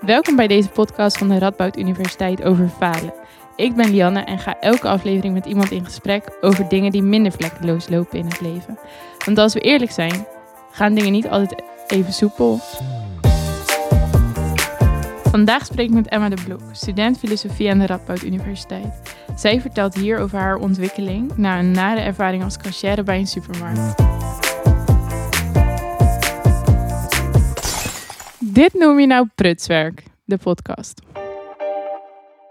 Welkom bij deze podcast van de Radboud Universiteit over falen. Ik ben Lianne en ga elke aflevering met iemand in gesprek over dingen die minder vlekkeloos lopen in het leven. Want als we eerlijk zijn, gaan dingen niet altijd even soepel. Vandaag spreek ik met Emma de Blok, student filosofie aan de Radboud Universiteit. Zij vertelt hier over haar ontwikkeling na een nare ervaring als cashier bij een supermarkt. Dit noem je nou prutswerk, de podcast.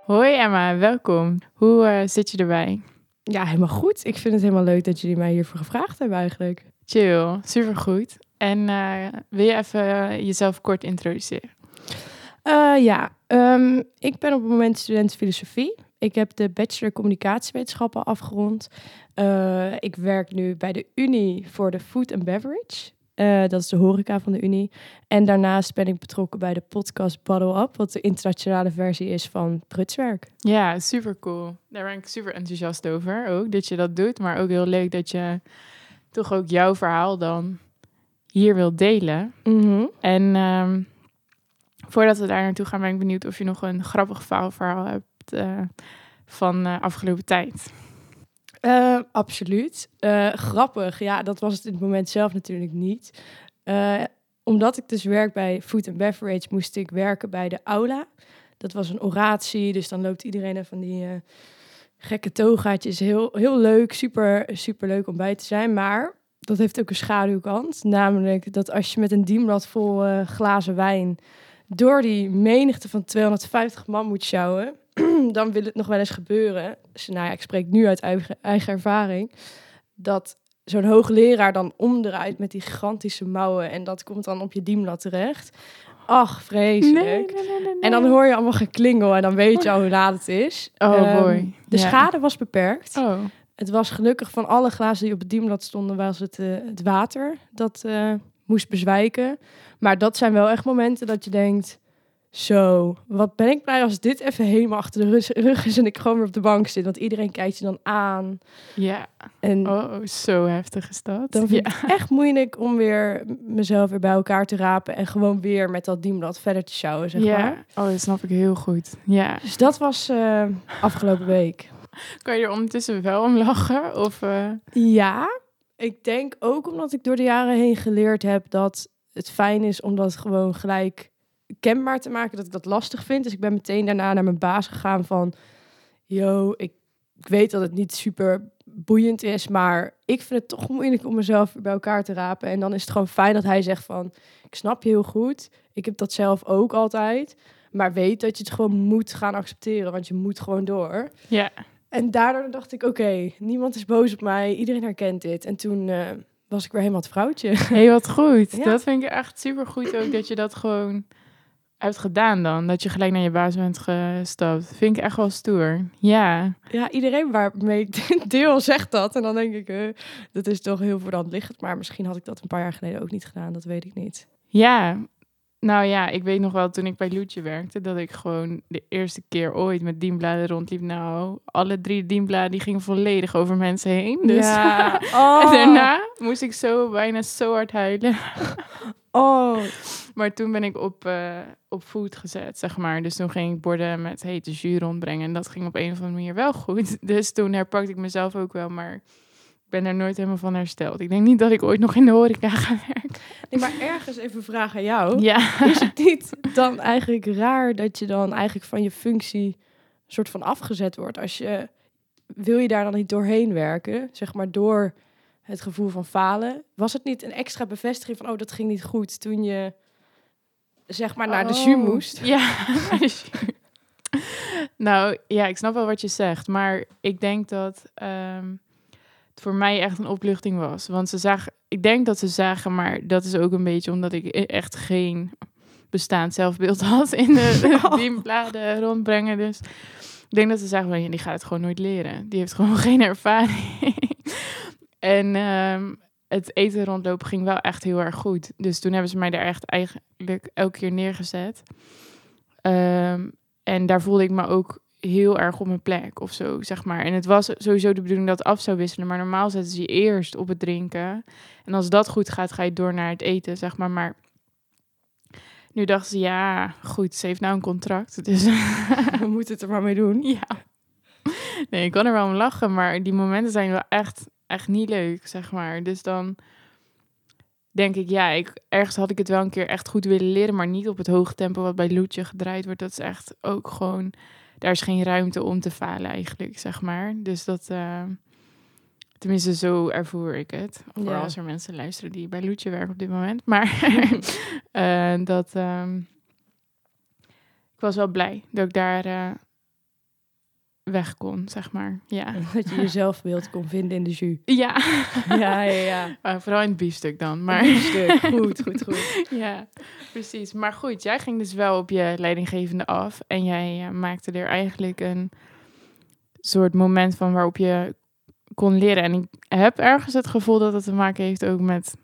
Hoi Emma, welkom. Hoe eh, zit je erbij? Ja, helemaal goed. Ik vind het helemaal leuk dat jullie mij hiervoor gevraagd hebben eigenlijk. Chill, supergoed. En eh, wil je even eh, jezelf kort introduceren? Uh, ja, um, ik ben op het moment student filosofie. Ik heb de bachelor communicatiewetenschappen afgerond. Uh, ik werk nu bij de Unie voor de Food and Beverage. Uh, dat is de horeca van de Unie. En daarnaast ben ik betrokken bij de podcast Bottle Up, wat de internationale versie is van Prutswerk. Ja, super cool. Daar ben ik super enthousiast over ook, dat je dat doet. Maar ook heel leuk dat je toch ook jouw verhaal dan hier wilt delen. Mm -hmm. En um, voordat we daar naartoe gaan, ben ik benieuwd of je nog een grappig verhaal hebt uh, van uh, afgelopen tijd. Uh, absoluut. Uh, grappig, ja, dat was het in het moment zelf natuurlijk niet. Uh, omdat ik dus werk bij Food and Beverage, moest ik werken bij de aula. Dat was een oratie, dus dan loopt iedereen er van die gekke togaatjes. Heel, heel leuk, super, super leuk om bij te zijn. Maar dat heeft ook een schaduwkant. Namelijk dat als je met een dienblad vol glazen wijn door die menigte van 250 man moet sjouwen, dan wil het nog wel eens gebeuren. Dus, nou ja, ik spreek nu uit eigen, eigen ervaring. Dat zo'n hoogleraar dan omdraait met die gigantische mouwen. En dat komt dan op je diemlat terecht. Ach, vreselijk. Nee, nee, nee, nee, En dan hoor je allemaal geklingel en dan weet je al hoe laat het is. Oh um, boy. De ja. schade was beperkt. Oh. Het was gelukkig van alle glazen die op het diemblad stonden, was het uh, het water dat uh, moest bezwijken. Maar dat zijn wel echt momenten dat je denkt... Zo, wat ben ik blij als dit even helemaal achter de rug is en ik gewoon weer op de bank zit. Want iedereen kijkt je dan aan. Ja, en oh, zo heftig is dat. Dan vind ja. ik het echt moeilijk om weer mezelf weer bij elkaar te rapen. En gewoon weer met dat dienblad verder te sjouwen, zeg ja. maar. Oh, dat snap ik heel goed. Ja. Dus dat was uh, afgelopen week. Kan je er ondertussen wel om lachen? Of, uh... Ja, ik denk ook omdat ik door de jaren heen geleerd heb dat het fijn is om dat gewoon gelijk kenbaar te maken dat ik dat lastig vind. Dus ik ben meteen daarna naar mijn baas gegaan van... Yo, ik, ik weet dat het niet super boeiend is, maar ik vind het toch moeilijk om mezelf bij elkaar te rapen. En dan is het gewoon fijn dat hij zegt van... Ik snap je heel goed. Ik heb dat zelf ook altijd. Maar weet dat je het gewoon moet gaan accepteren, want je moet gewoon door. Ja. En daardoor dacht ik, oké, okay, niemand is boos op mij. Iedereen herkent dit. En toen... Uh, was ik weer helemaal het vrouwtje. Hé, hey, wat goed. Ja. Dat vind ik echt super goed ook, dat je dat gewoon hebt gedaan dan. Dat je gelijk naar je baas bent gestapt. Vind ik echt wel stoer. Ja. Ja, iedereen waarmee ik deel zegt dat. En dan denk ik, uh, dat is toch heel voor de hand liggend. Maar misschien had ik dat een paar jaar geleden ook niet gedaan. Dat weet ik niet. Ja. Nou ja, ik weet nog wel toen ik bij Loetje werkte... dat ik gewoon de eerste keer ooit met dienbladen rondliep. Nou, alle drie dienbladen die gingen volledig over mensen heen. Dus ja. oh. en daarna moest ik zo bijna zo hard huilen. Oh. Maar toen ben ik op, uh, op food gezet, zeg maar. Dus toen ging ik borden met hete jus rondbrengen. En dat ging op een of andere manier wel goed. Dus toen herpakte ik mezelf ook wel, maar ik ben er nooit helemaal van hersteld. Ik denk niet dat ik ooit nog in de horeca ga werken. Nee, maar ergens even vragen aan jou. Ja. Is het niet dan eigenlijk raar dat je dan eigenlijk van je functie soort van afgezet wordt? Als je, wil je daar dan niet doorheen werken? Zeg maar door het gevoel van falen. Was het niet een extra bevestiging van, oh, dat ging niet goed toen je, zeg maar, naar oh. de jus moest? Ja, nou, ja, ik snap wel wat je zegt, maar ik denk dat um, het voor mij echt een opluchting was. Want ze zagen, ik denk dat ze zagen, maar dat is ook een beetje omdat ik echt geen bestaand zelfbeeld had in de Oh. rondbrengen. Dus ik denk dat ze zagen, van, die gaat het gewoon nooit leren. Die heeft gewoon geen ervaring. En um, het eten rondlopen ging wel echt heel erg goed. Dus toen hebben ze mij daar echt eigenlijk elke keer neergezet. Um, en daar voelde ik me ook heel erg op mijn plek of zo, zeg maar. En het was sowieso de bedoeling dat het af zou wisselen. Maar normaal zetten ze je eerst op het drinken. En als dat goed gaat, ga je door naar het eten, zeg maar. Maar Nu dachten ze, ja, goed, ze heeft nou een contract. Dus We moeten het er maar mee doen. ja. Nee, ik kan er wel om lachen, maar die momenten zijn wel echt, echt niet leuk, zeg maar. Dus dan denk ik, ja, ik, ergens had ik het wel een keer echt goed willen leren, maar niet op het hoge tempo wat bij Loetje gedraaid wordt. Dat is echt ook gewoon, daar is geen ruimte om te falen eigenlijk, zeg maar. Dus dat, eh, tenminste zo ervoer ik het. Voor Ja. als er mensen luisteren die bij Loetje werken op dit moment. Maar eh, dat, ehm, ik was wel blij dat ik daar eh, weg kon, zeg maar. Ja. Dat je jezelf beeld kon vinden in de jus. Ja, Ja, ja, ja. Vooral in het biefstuk dan. Maar Biefstuk. Goed, goed, goed. ja, precies. Maar goed, jij ging dus wel op je leidinggevende af. En jij eh, maakte er eigenlijk een soort moment van waarop je kon leren. En ik heb ergens het gevoel dat het te maken heeft ook met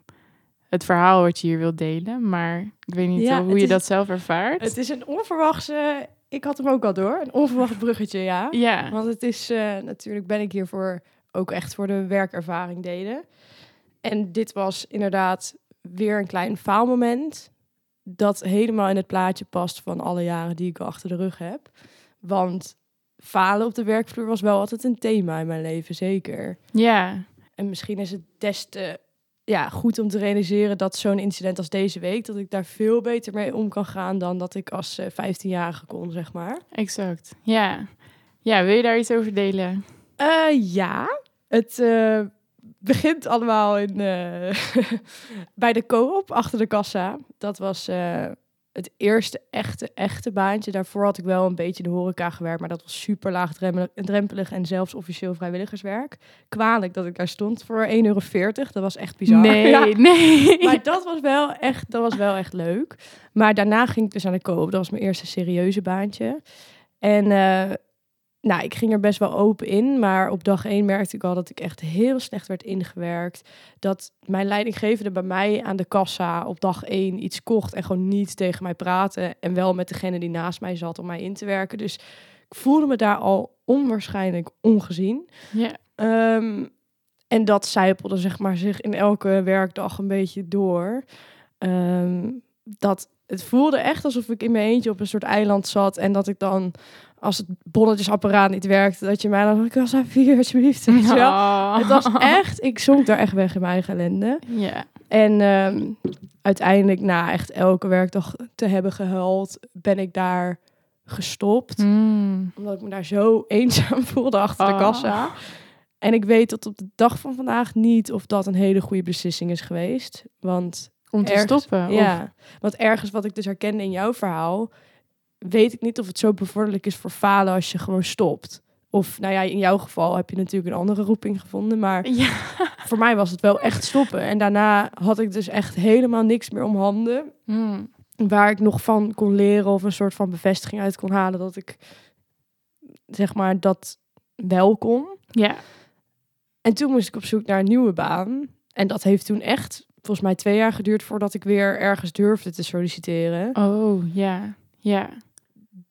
het verhaal wat je hier wilt delen. Maar ik weet niet Ja, hoe je is- dat zelf ervaart. Het is een onverwachte... Ik had hem ook al door. Een onverwacht bruggetje, ja. ja, Want het is eh, natuurlijk ben ik hier voor ook echt voor de werkervaring delen. En dit was inderdaad weer een klein faalmoment dat helemaal in het plaatje past van alle jaren die ik al achter de rug heb. Want falen op de werkvloer was wel altijd een thema in mijn leven, zeker. ja, En misschien is het des te ja, goed om te realiseren dat zo'n incident als deze week, dat ik daar veel beter mee om kan gaan dan dat ik als eh, 15-jarige kon, zeg maar. exact. Ja. ja, wil je daar iets over delen? Eh, ja, het eh, begint allemaal in, bij de co-op achter de kassa. Dat was het eerste echte, echte baantje. Daarvoor had ik wel een beetje in de horeca gewerkt, maar dat was super laagdrempelig en zelfs officieel vrijwilligerswerk. Kwalijk dat ik daar stond voor 1,40 euro. Dat was echt bizar. Nee, Ja. nee. Maar dat was, wel echt, dat was wel echt leuk. Maar daarna ging ik dus aan de koop. Dat was mijn eerste serieuze baantje. En eh, nou, ik ging er best wel open in. Maar op dag één merkte ik al dat ik echt heel slecht werd ingewerkt. Dat mijn leidinggevende bij mij aan de kassa op dag één iets kocht en gewoon niet tegen mij praatte. En wel met degene die naast mij zat om mij in te werken. Dus ik voelde me daar al onwaarschijnlijk ongezien. Ja, Ehm, en dat zijpelde zeg maar zich in elke werkdag een beetje door. Ehm, dat het voelde echt alsof ik in mijn eentje op een soort eiland zat en dat ik dan als het bonnetjesapparaat niet werkte, dat je mij dan ik was vier alsjeblieft. Oh. Het was echt, ik zonk daar echt weg in mijn eigen ellende. Ja, En ehm, uiteindelijk, na echt elke werkdag te hebben gehuild, ben ik daar gestopt Mm. omdat ik me daar zo eenzaam voelde achter de Oh. kassa. En ik weet tot op de dag van vandaag niet of dat een hele goede beslissing is geweest. Want Om te ergens, stoppen? Ja, want ergens wat ik dus herkende in jouw verhaal, weet ik niet of het zo bevorderlijk is voor falen als je gewoon stopt. Of, nou ja, in jouw geval heb je natuurlijk een andere roeping gevonden. Maar ja. voor mij was het wel echt stoppen. En daarna had ik dus echt helemaal niks meer om handen Mm. waar ik nog van kon leren of een soort van bevestiging uit kon halen dat ik zeg maar dat wel kon. ja. En toen moest ik op zoek naar een nieuwe baan. En dat heeft toen echt volgens mij twee jaar geduurd voordat ik weer ergens durfde te solliciteren. Oh, ja. Ja.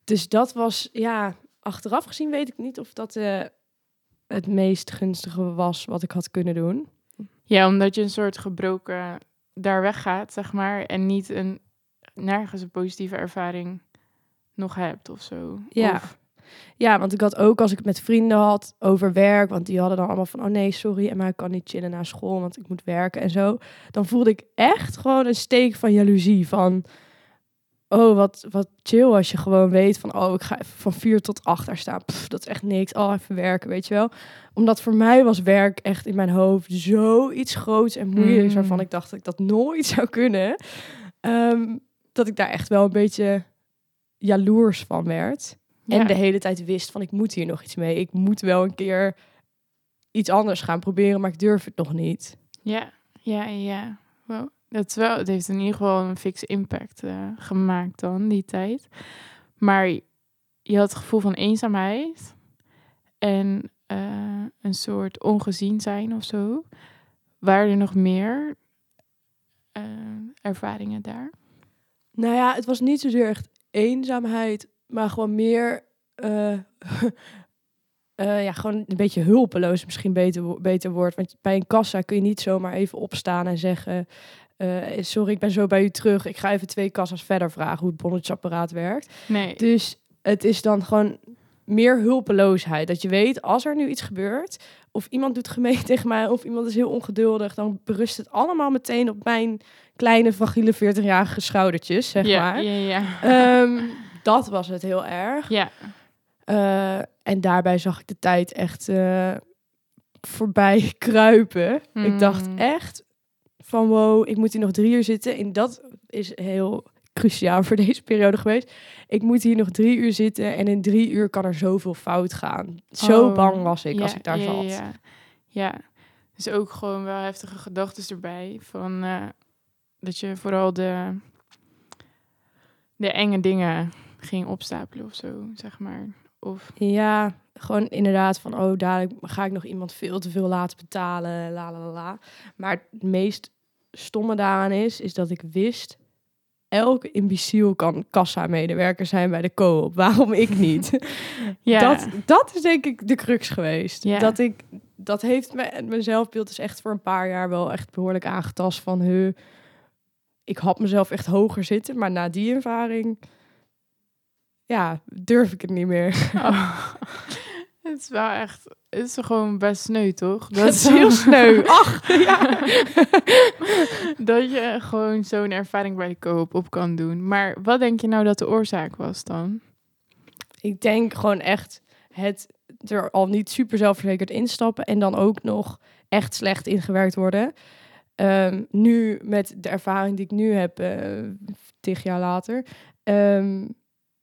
Dus dat was, ja, achteraf gezien weet ik niet of dat eh, het meest gunstige was wat ik had kunnen doen. Ja, omdat je een soort gebroken daar weggaat, zeg maar. En niet een, nergens een positieve ervaring nog hebt of zo. Ja. Of- Ja, want ik had ook als ik het met vrienden had over werk, want die hadden dan allemaal van, oh nee, sorry, maar ik kan niet chillen na school, want ik moet werken en zo. Dan voelde ik echt gewoon een steek van jaloezie van, oh wat, wat chill als je gewoon weet van, oh ik ga even van vier tot acht daar staan. Pff, dat is echt niks. Oh, even werken, weet je wel. Omdat voor mij was werk echt in mijn hoofd zoiets groots en moeilijks, Mm. waarvan ik dacht dat ik dat nooit zou kunnen. Ehm, dat ik daar echt wel een beetje jaloers van werd. Ja. En de hele tijd wist van ik moet hier nog iets mee. Ik moet wel een keer iets anders gaan proberen, maar ik durf het nog niet. Ja, ja, ja. Wow. Dat is wel, het heeft in ieder geval een fikse impact eh, gemaakt dan, die tijd. Maar je had het gevoel van eenzaamheid en eh, een soort ongezien zijn of zo. Waren er nog meer eh, ervaringen daar? Nou ja, het was niet zozeer echt eenzaamheid, maar gewoon meer eh, eh, ja, gewoon een beetje hulpeloos misschien beter, beter woord. Want bij een kassa kun je niet zomaar even opstaan en zeggen... eh, sorry, ik ben zo bij u terug. Ik ga even twee kassas verder vragen hoe het bonnetjesapparaat werkt. Nee. Dus het is dan gewoon meer hulpeloosheid. Dat je weet, als er nu iets gebeurt, of iemand doet gemeen tegen mij, of iemand is heel ongeduldig, dan berust het allemaal meteen op mijn kleine, fragiele 40-jarige schoudertjes, zeg ja, maar. ja, ja. Ehm, dat was het heel erg. ja. Eh, en daarbij zag ik de tijd echt eh, voorbij kruipen. Ik dacht Mm. echt van wow, ik moet hier nog drie uur zitten. En dat is heel cruciaal voor deze periode geweest. Ik moet hier nog drie uur zitten en in drie uur kan er zoveel fout gaan. Zo Oh, bang was ik als ik daar ja, zat. Ja, ja. dus ook gewoon wel heftige gedachten erbij. Van eh, dat je vooral de, de enge dingen ging opstapelen of zo, zeg maar. Of Ja, gewoon inderdaad van, oh, dadelijk ga ik nog iemand veel te veel laten betalen, la la la. Maar het meest stomme daaraan is, is dat ik wist, elke imbeciel kan kassa-medewerker zijn bij de co-op. Waarom ik niet? ja, Dat, dat is denk ik de crux geweest. Ja. Dat ik, dat heeft me, mijn zelfbeeld is echt voor een paar jaar wel echt behoorlijk aangetast van, he, ik had mezelf echt hoger zitten, maar na die ervaring, ja, durf ik het niet meer. Oh. het is wel echt, het is gewoon best sneu, toch? Dat is heel sneu. Ach, ja. dat je gewoon zo'n ervaring bij de koop op kan doen. Maar wat denk je nou dat de oorzaak was dan? Ik denk gewoon echt het er al niet super zelfverzekerd instappen en dan ook nog echt slecht ingewerkt worden. Ehm, nu met de ervaring die ik nu heb, eh tig jaar later, ehm,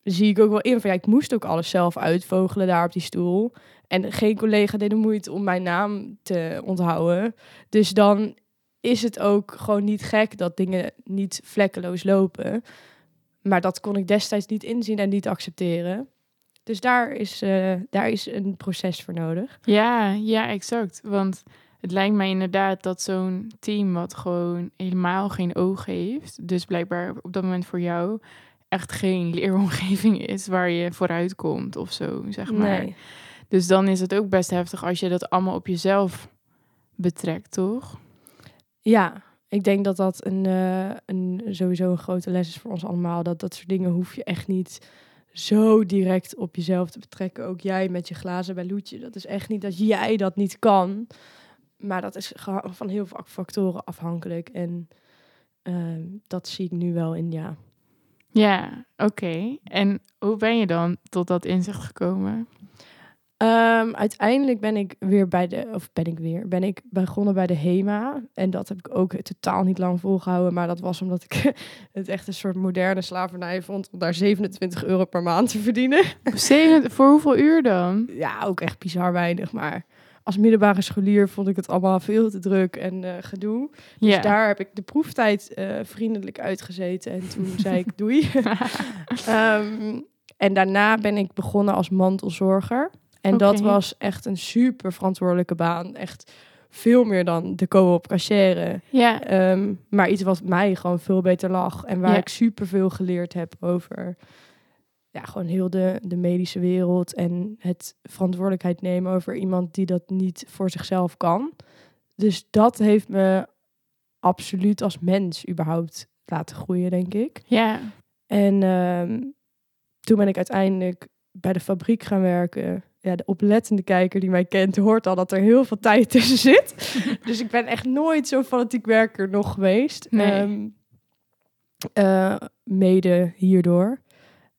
zie ik ook wel in van ik moest ook alles zelf uitvogelen daar op die stoel. En geen collega deed de moeite om mijn naam te onthouden. Dus dan is het ook gewoon niet gek dat dingen niet vlekkeloos lopen. Maar dat kon ik destijds niet inzien en niet accepteren. Dus daar is, eh, daar is een proces voor nodig. Ja, ja, exact. Want het lijkt mij inderdaad dat zo'n team wat gewoon helemaal geen oog heeft, dus blijkbaar op dat moment voor jou echt geen leeromgeving is waar je vooruit komt of zo, zeg maar. Nee. Dus dan is het ook best heftig als je dat allemaal op jezelf betrekt, toch? Ja, ik denk dat dat een, eh, een, sowieso een grote les is voor ons allemaal. Dat dat soort dingen hoef je echt niet zo direct op jezelf te betrekken. Ook jij met je glazen bij Loetje. Dat is echt niet dat jij dat niet kan. Maar dat is van heel veel factoren afhankelijk. En ehm, dat zie ik nu wel in, ja. Ja, oké. En hoe ben je dan tot dat inzicht gekomen? Ehm, uiteindelijk ben ik weer bij de, of ben ik weer, ben ik begonnen bij de HEMA. En dat heb ik ook totaal niet lang volgehouden. Maar dat was omdat ik het echt een soort moderne slavernij vond om daar 27 euro per maand te verdienen. Zeven, voor hoeveel uur dan? Ja, ook echt bizar weinig. Maar als middelbare scholier vond ik het allemaal veel te druk en eh, gedoe. Dus daar heb ik de proeftijd eh, vriendelijk uitgezeten. En toen zei ik doei. Ehm, en daarna ben ik begonnen als mantelzorger. En dat was echt een super verantwoordelijke baan. Echt veel meer dan de co-op cachère. ja, Ehm, maar iets wat mij gewoon veel beter lag. En waar ik super veel geleerd heb over ja, gewoon heel de, de medische wereld. En het verantwoordelijkheid nemen over iemand die dat niet voor zichzelf kan. Dus dat heeft me absoluut als mens überhaupt laten groeien, denk ik. ja. En ehm, toen ben ik uiteindelijk bij de fabriek gaan werken. Ja, de oplettende kijker die mij kent, hoort al dat er heel veel tijd tussen zit. dus ik ben echt nooit zo fanatiek werker nog geweest. Nee. Ehm, eh, mede hierdoor.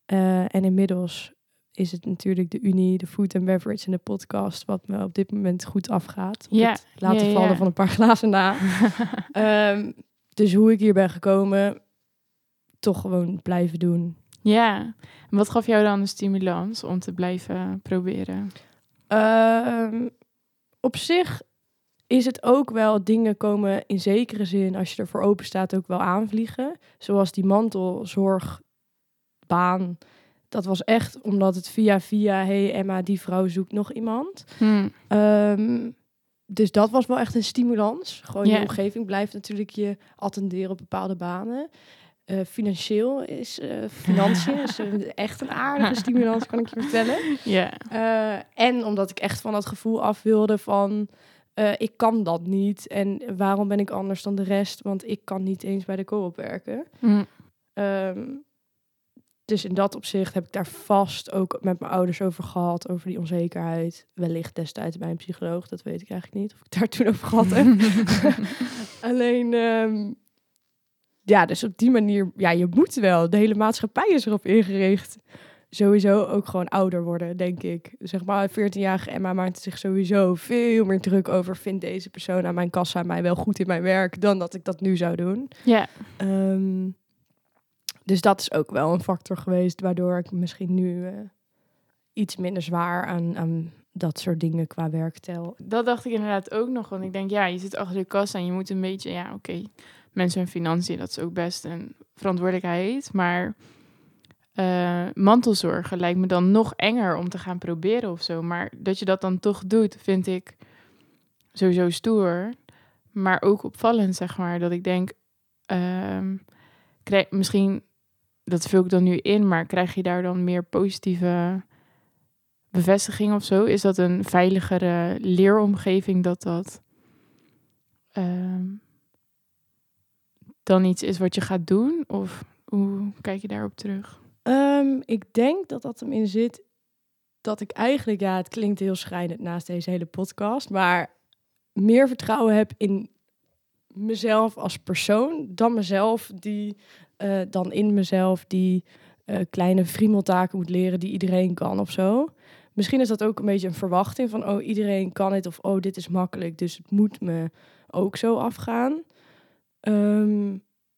Eh, en inmiddels is het natuurlijk de Unie, de Food and Beverage en de podcast... wat me op dit moment goed afgaat. Op Ja, het laten ja, ja. vallen van een paar glazen na. Ehm, dus hoe ik hier ben gekomen, toch gewoon blijven doen. Ja, en wat gaf jou dan de stimulans om te blijven proberen? Ehm, op zich is het ook wel dingen komen in zekere zin, als je ervoor open staat, ook wel aanvliegen. Zoals die mantelzorgbaan. Dat was echt omdat het via via, hey Emma, die vrouw zoekt nog iemand. Hm. Ehm, dus dat was wel echt een stimulans. Gewoon je omgeving blijft natuurlijk je attenderen op bepaalde banen. Eh, financieel is eh, financiën is echt een aardige stimulans, kan ik je vertellen. Ja, Eh, en omdat ik echt van dat gevoel af wilde van ik kan dat niet. En waarom ben ik anders dan de rest? Want ik kan niet eens bij de co-op werken. Mm. Ehm, dus in dat opzicht heb ik daar vast ook met mijn ouders over gehad, over die onzekerheid. Wellicht destijds bij een psycholoog, dat weet ik eigenlijk niet of ik daar toen over gehad heb. Alleen, ehm, ja, dus op die manier, ja, je moet wel. De hele maatschappij is erop ingericht. Sowieso ook gewoon ouder worden, denk ik. Zeg maar, 14-jarige Emma maakt zich sowieso veel meer druk over... vindt deze persoon aan mijn kassa mij wel goed in mijn werk... dan dat ik dat nu zou doen. Ja, Ehm, dus dat is ook wel een factor geweest... waardoor ik misschien nu eh, iets minder zwaar aan, aan dat soort dingen qua werk tel. dat dacht ik inderdaad ook nog. Want ik denk, ja, je zit achter de kassa en je moet een beetje, ja, oké, mensen en financiën, dat is ook best een verantwoordelijkheid. Maar eh, mantelzorgen lijkt me dan nog enger om te gaan proberen of zo. Maar dat je dat dan toch doet, vind ik sowieso stoer. Maar ook opvallend, zeg maar. Dat ik denk, krijg, misschien, dat vul ik dan nu in, maar krijg je daar dan meer positieve bevestiging of zo? Is dat een veiligere leeromgeving dat dat ehm, dan iets is wat je gaat doen? Of hoe kijk je daarop terug? Ehm, ik denk dat dat hem in zit. Dat ik eigenlijk, ja, het klinkt heel schrijnend naast deze hele podcast, maar meer vertrouwen heb in mezelf als persoon dan mezelf die eh, dan in mezelf die eh, kleine friemeltaken moet leren die iedereen kan of zo. Misschien is dat ook een beetje een verwachting van oh iedereen kan het of oh dit is makkelijk dus het moet me ook zo afgaan. Ehm,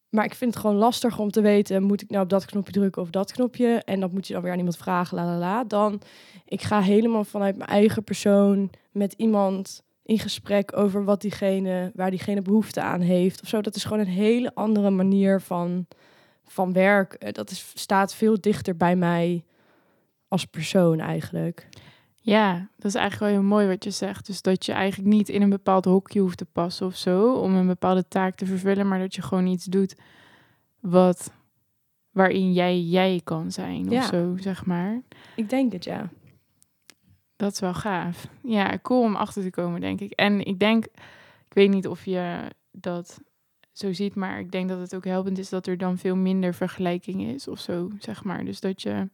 maar ik vind het gewoon lastig om te weten, moet ik nou op dat knopje drukken of dat knopje? En dat moet je dan weer aan iemand vragen, la la la. Dan, ik ga helemaal vanuit mijn eigen persoon met iemand in gesprek over wat diegene, waar diegene behoefte aan heeft of zo. Dat is gewoon een hele andere manier van, van werk. Eh, Dat is, staat veel dichter bij mij als persoon eigenlijk. Ja, dat is eigenlijk wel heel mooi wat je zegt. Dus dat je eigenlijk niet in een bepaald hokje hoeft te passen of zo om een bepaalde taak te vervullen, maar dat je gewoon iets doet wat waarin jij jij kan zijn Ja. of zo, zeg maar. Ik denk het, ja. Dat is wel gaaf. Ja, cool om achter te komen, denk ik. En ik denk, ik weet niet of je dat zo ziet, maar ik denk dat het ook helpend is dat er dan veel minder vergelijking is of zo, zeg maar. Dus dat je,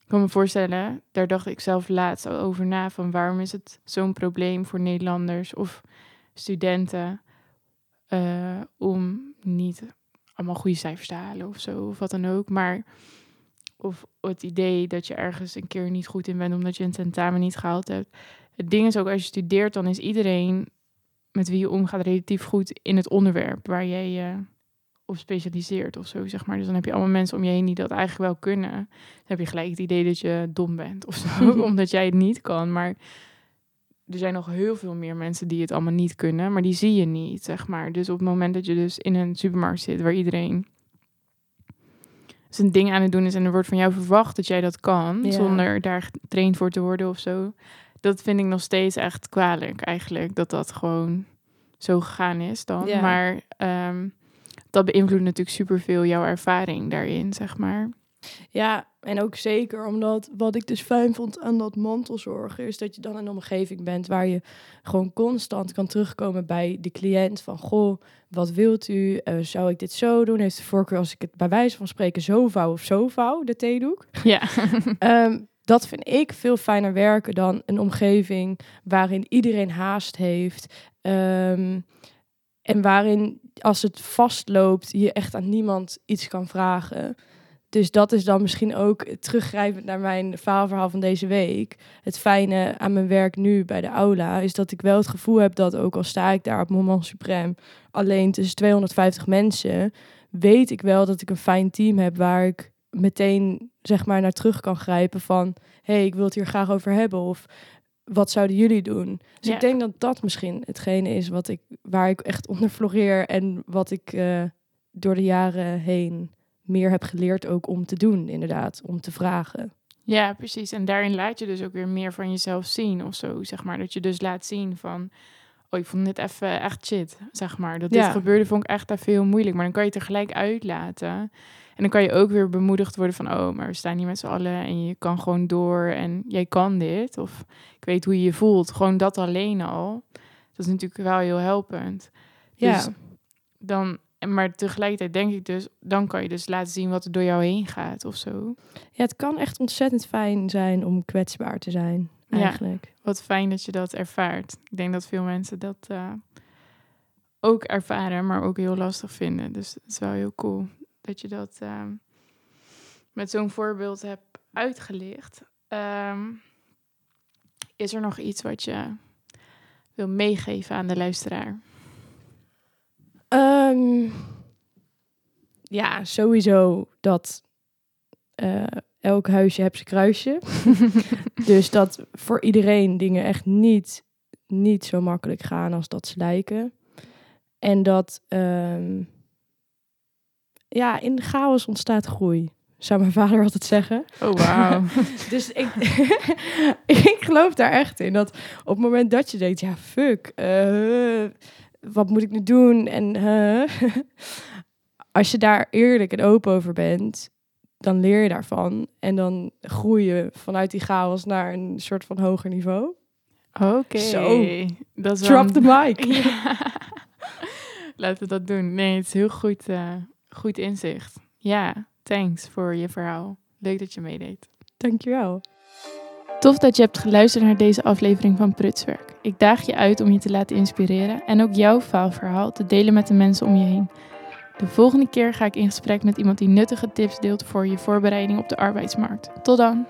ik kan me voorstellen, daar dacht ik zelf laatst al over na, van waarom is het zo'n probleem voor Nederlanders of studenten eh, om niet allemaal goede cijfers te halen of zo, of wat dan ook. Maar of het idee dat je ergens een keer niet goed in bent omdat je een tentamen niet gehaald hebt. Het ding is ook, als je studeert, dan is iedereen met wie je omgaat relatief goed in het onderwerp waar jij je op specialiseert of zo, zeg maar. Dus dan heb je allemaal mensen om je heen die dat eigenlijk wel kunnen. Dan heb je gelijk het idee dat je dom bent of zo, omdat jij het niet kan. Maar er zijn nog heel veel meer mensen die het allemaal niet kunnen, maar die zie je niet, zeg maar. Dus op het moment dat je dus in een supermarkt zit waar iedereen zijn ding aan het doen is en er wordt van jou verwacht dat jij dat kan, Ja. zonder daar getraind voor te worden of zo. Dat vind ik nog steeds echt kwalijk eigenlijk, dat dat gewoon zo gegaan is dan. Ja. Maar ehm, dat beïnvloedt natuurlijk superveel jouw ervaring daarin, zeg maar. Ja, en ook zeker omdat wat ik dus fijn vond aan dat mantelzorgen is dat je dan in een omgeving bent waar je gewoon constant kan terugkomen bij de cliënt van goh, wat wilt u? Eh, zou ik dit zo doen? Heeft de voorkeur als ik het bij wijze van spreken zo vouw of zo vouw, de theedoek? Ja, Ehm, dat vind ik veel fijner werken dan een omgeving waarin iedereen haast heeft. ehm, en waarin, als het vastloopt, je echt aan niemand iets kan vragen. Dus dat is dan misschien ook teruggrijpend naar mijn faalverhaal van deze week. Het fijne aan mijn werk nu bij de aula is dat ik wel het gevoel heb dat ook al sta ik daar op moment suprem alleen tussen 250 mensen, weet ik wel dat ik een fijn team heb waar ik meteen zeg maar naar terug kan grijpen van hey, ik wil het hier graag over hebben of wat zouden jullie doen? Dus Ja. ik denk dat dat misschien hetgene is wat ik waar ik echt onder floreer en wat ik eh, door de jaren heen meer heb geleerd ook om te doen, inderdaad, om te vragen. Ja, precies. En daarin laat je dus ook weer meer van jezelf zien of zo, zeg maar. Dat je dus laat zien van, oh, ik vond dit even echt shit, zeg maar. Dat dit Ja. gebeurde vond ik echt even heel moeilijk. Maar dan kan je het tegelijk uitlaten. En dan kan je ook weer bemoedigd worden van, oh, maar we staan hier met z'n allen en je kan gewoon door en jij kan dit. Of ik weet hoe je je voelt. Gewoon dat alleen al. Dat is natuurlijk wel heel helpend. Ja. Dus dan, maar tegelijkertijd denk ik dus, dan kan je dus laten zien wat er door jou heen gaat of zo. ja, het kan echt ontzettend fijn zijn om kwetsbaar te zijn, Ja. eigenlijk. Wat fijn dat je dat ervaart. Ik denk dat veel mensen dat eh, ook ervaren, maar ook heel lastig vinden. Dus het is wel heel cool dat je dat ehm, met zo'n voorbeeld hebt uitgelicht. Ehm, is er nog iets wat je wil meegeven aan de luisteraar? Ehm, ja, sowieso dat eh, elk huisje heeft zijn kruisje. dus dat voor iedereen dingen echt niet, niet zo makkelijk gaan als dat ze lijken. En dat ehm, ja, in de chaos ontstaat groei. Zou mijn vader altijd zeggen. Oh, wauw. Dus ik, ik geloof daar echt in. Dat op het moment dat je denkt, ja, fuck, eh, wat moet ik nu doen? En als je daar eerlijk en open over bent, dan leer je daarvan. En dan groei je vanuit die chaos naar een soort van hoger niveau. Oké. Zo. Dat is wel Drop een- the mic. Ja. Laten we dat doen. Nee, het is heel goed, eh, goed inzicht. Ja, thanks voor je verhaal. Leuk dat je meedeed. Dankjewel. Tof dat je hebt geluisterd naar deze aflevering van Prutswerk. Ik daag je uit om je te laten inspireren en ook jouw faalverhaal te delen met de mensen om je heen. De volgende keer ga ik in gesprek met iemand die nuttige tips deelt voor je voorbereiding op de arbeidsmarkt. Tot dan!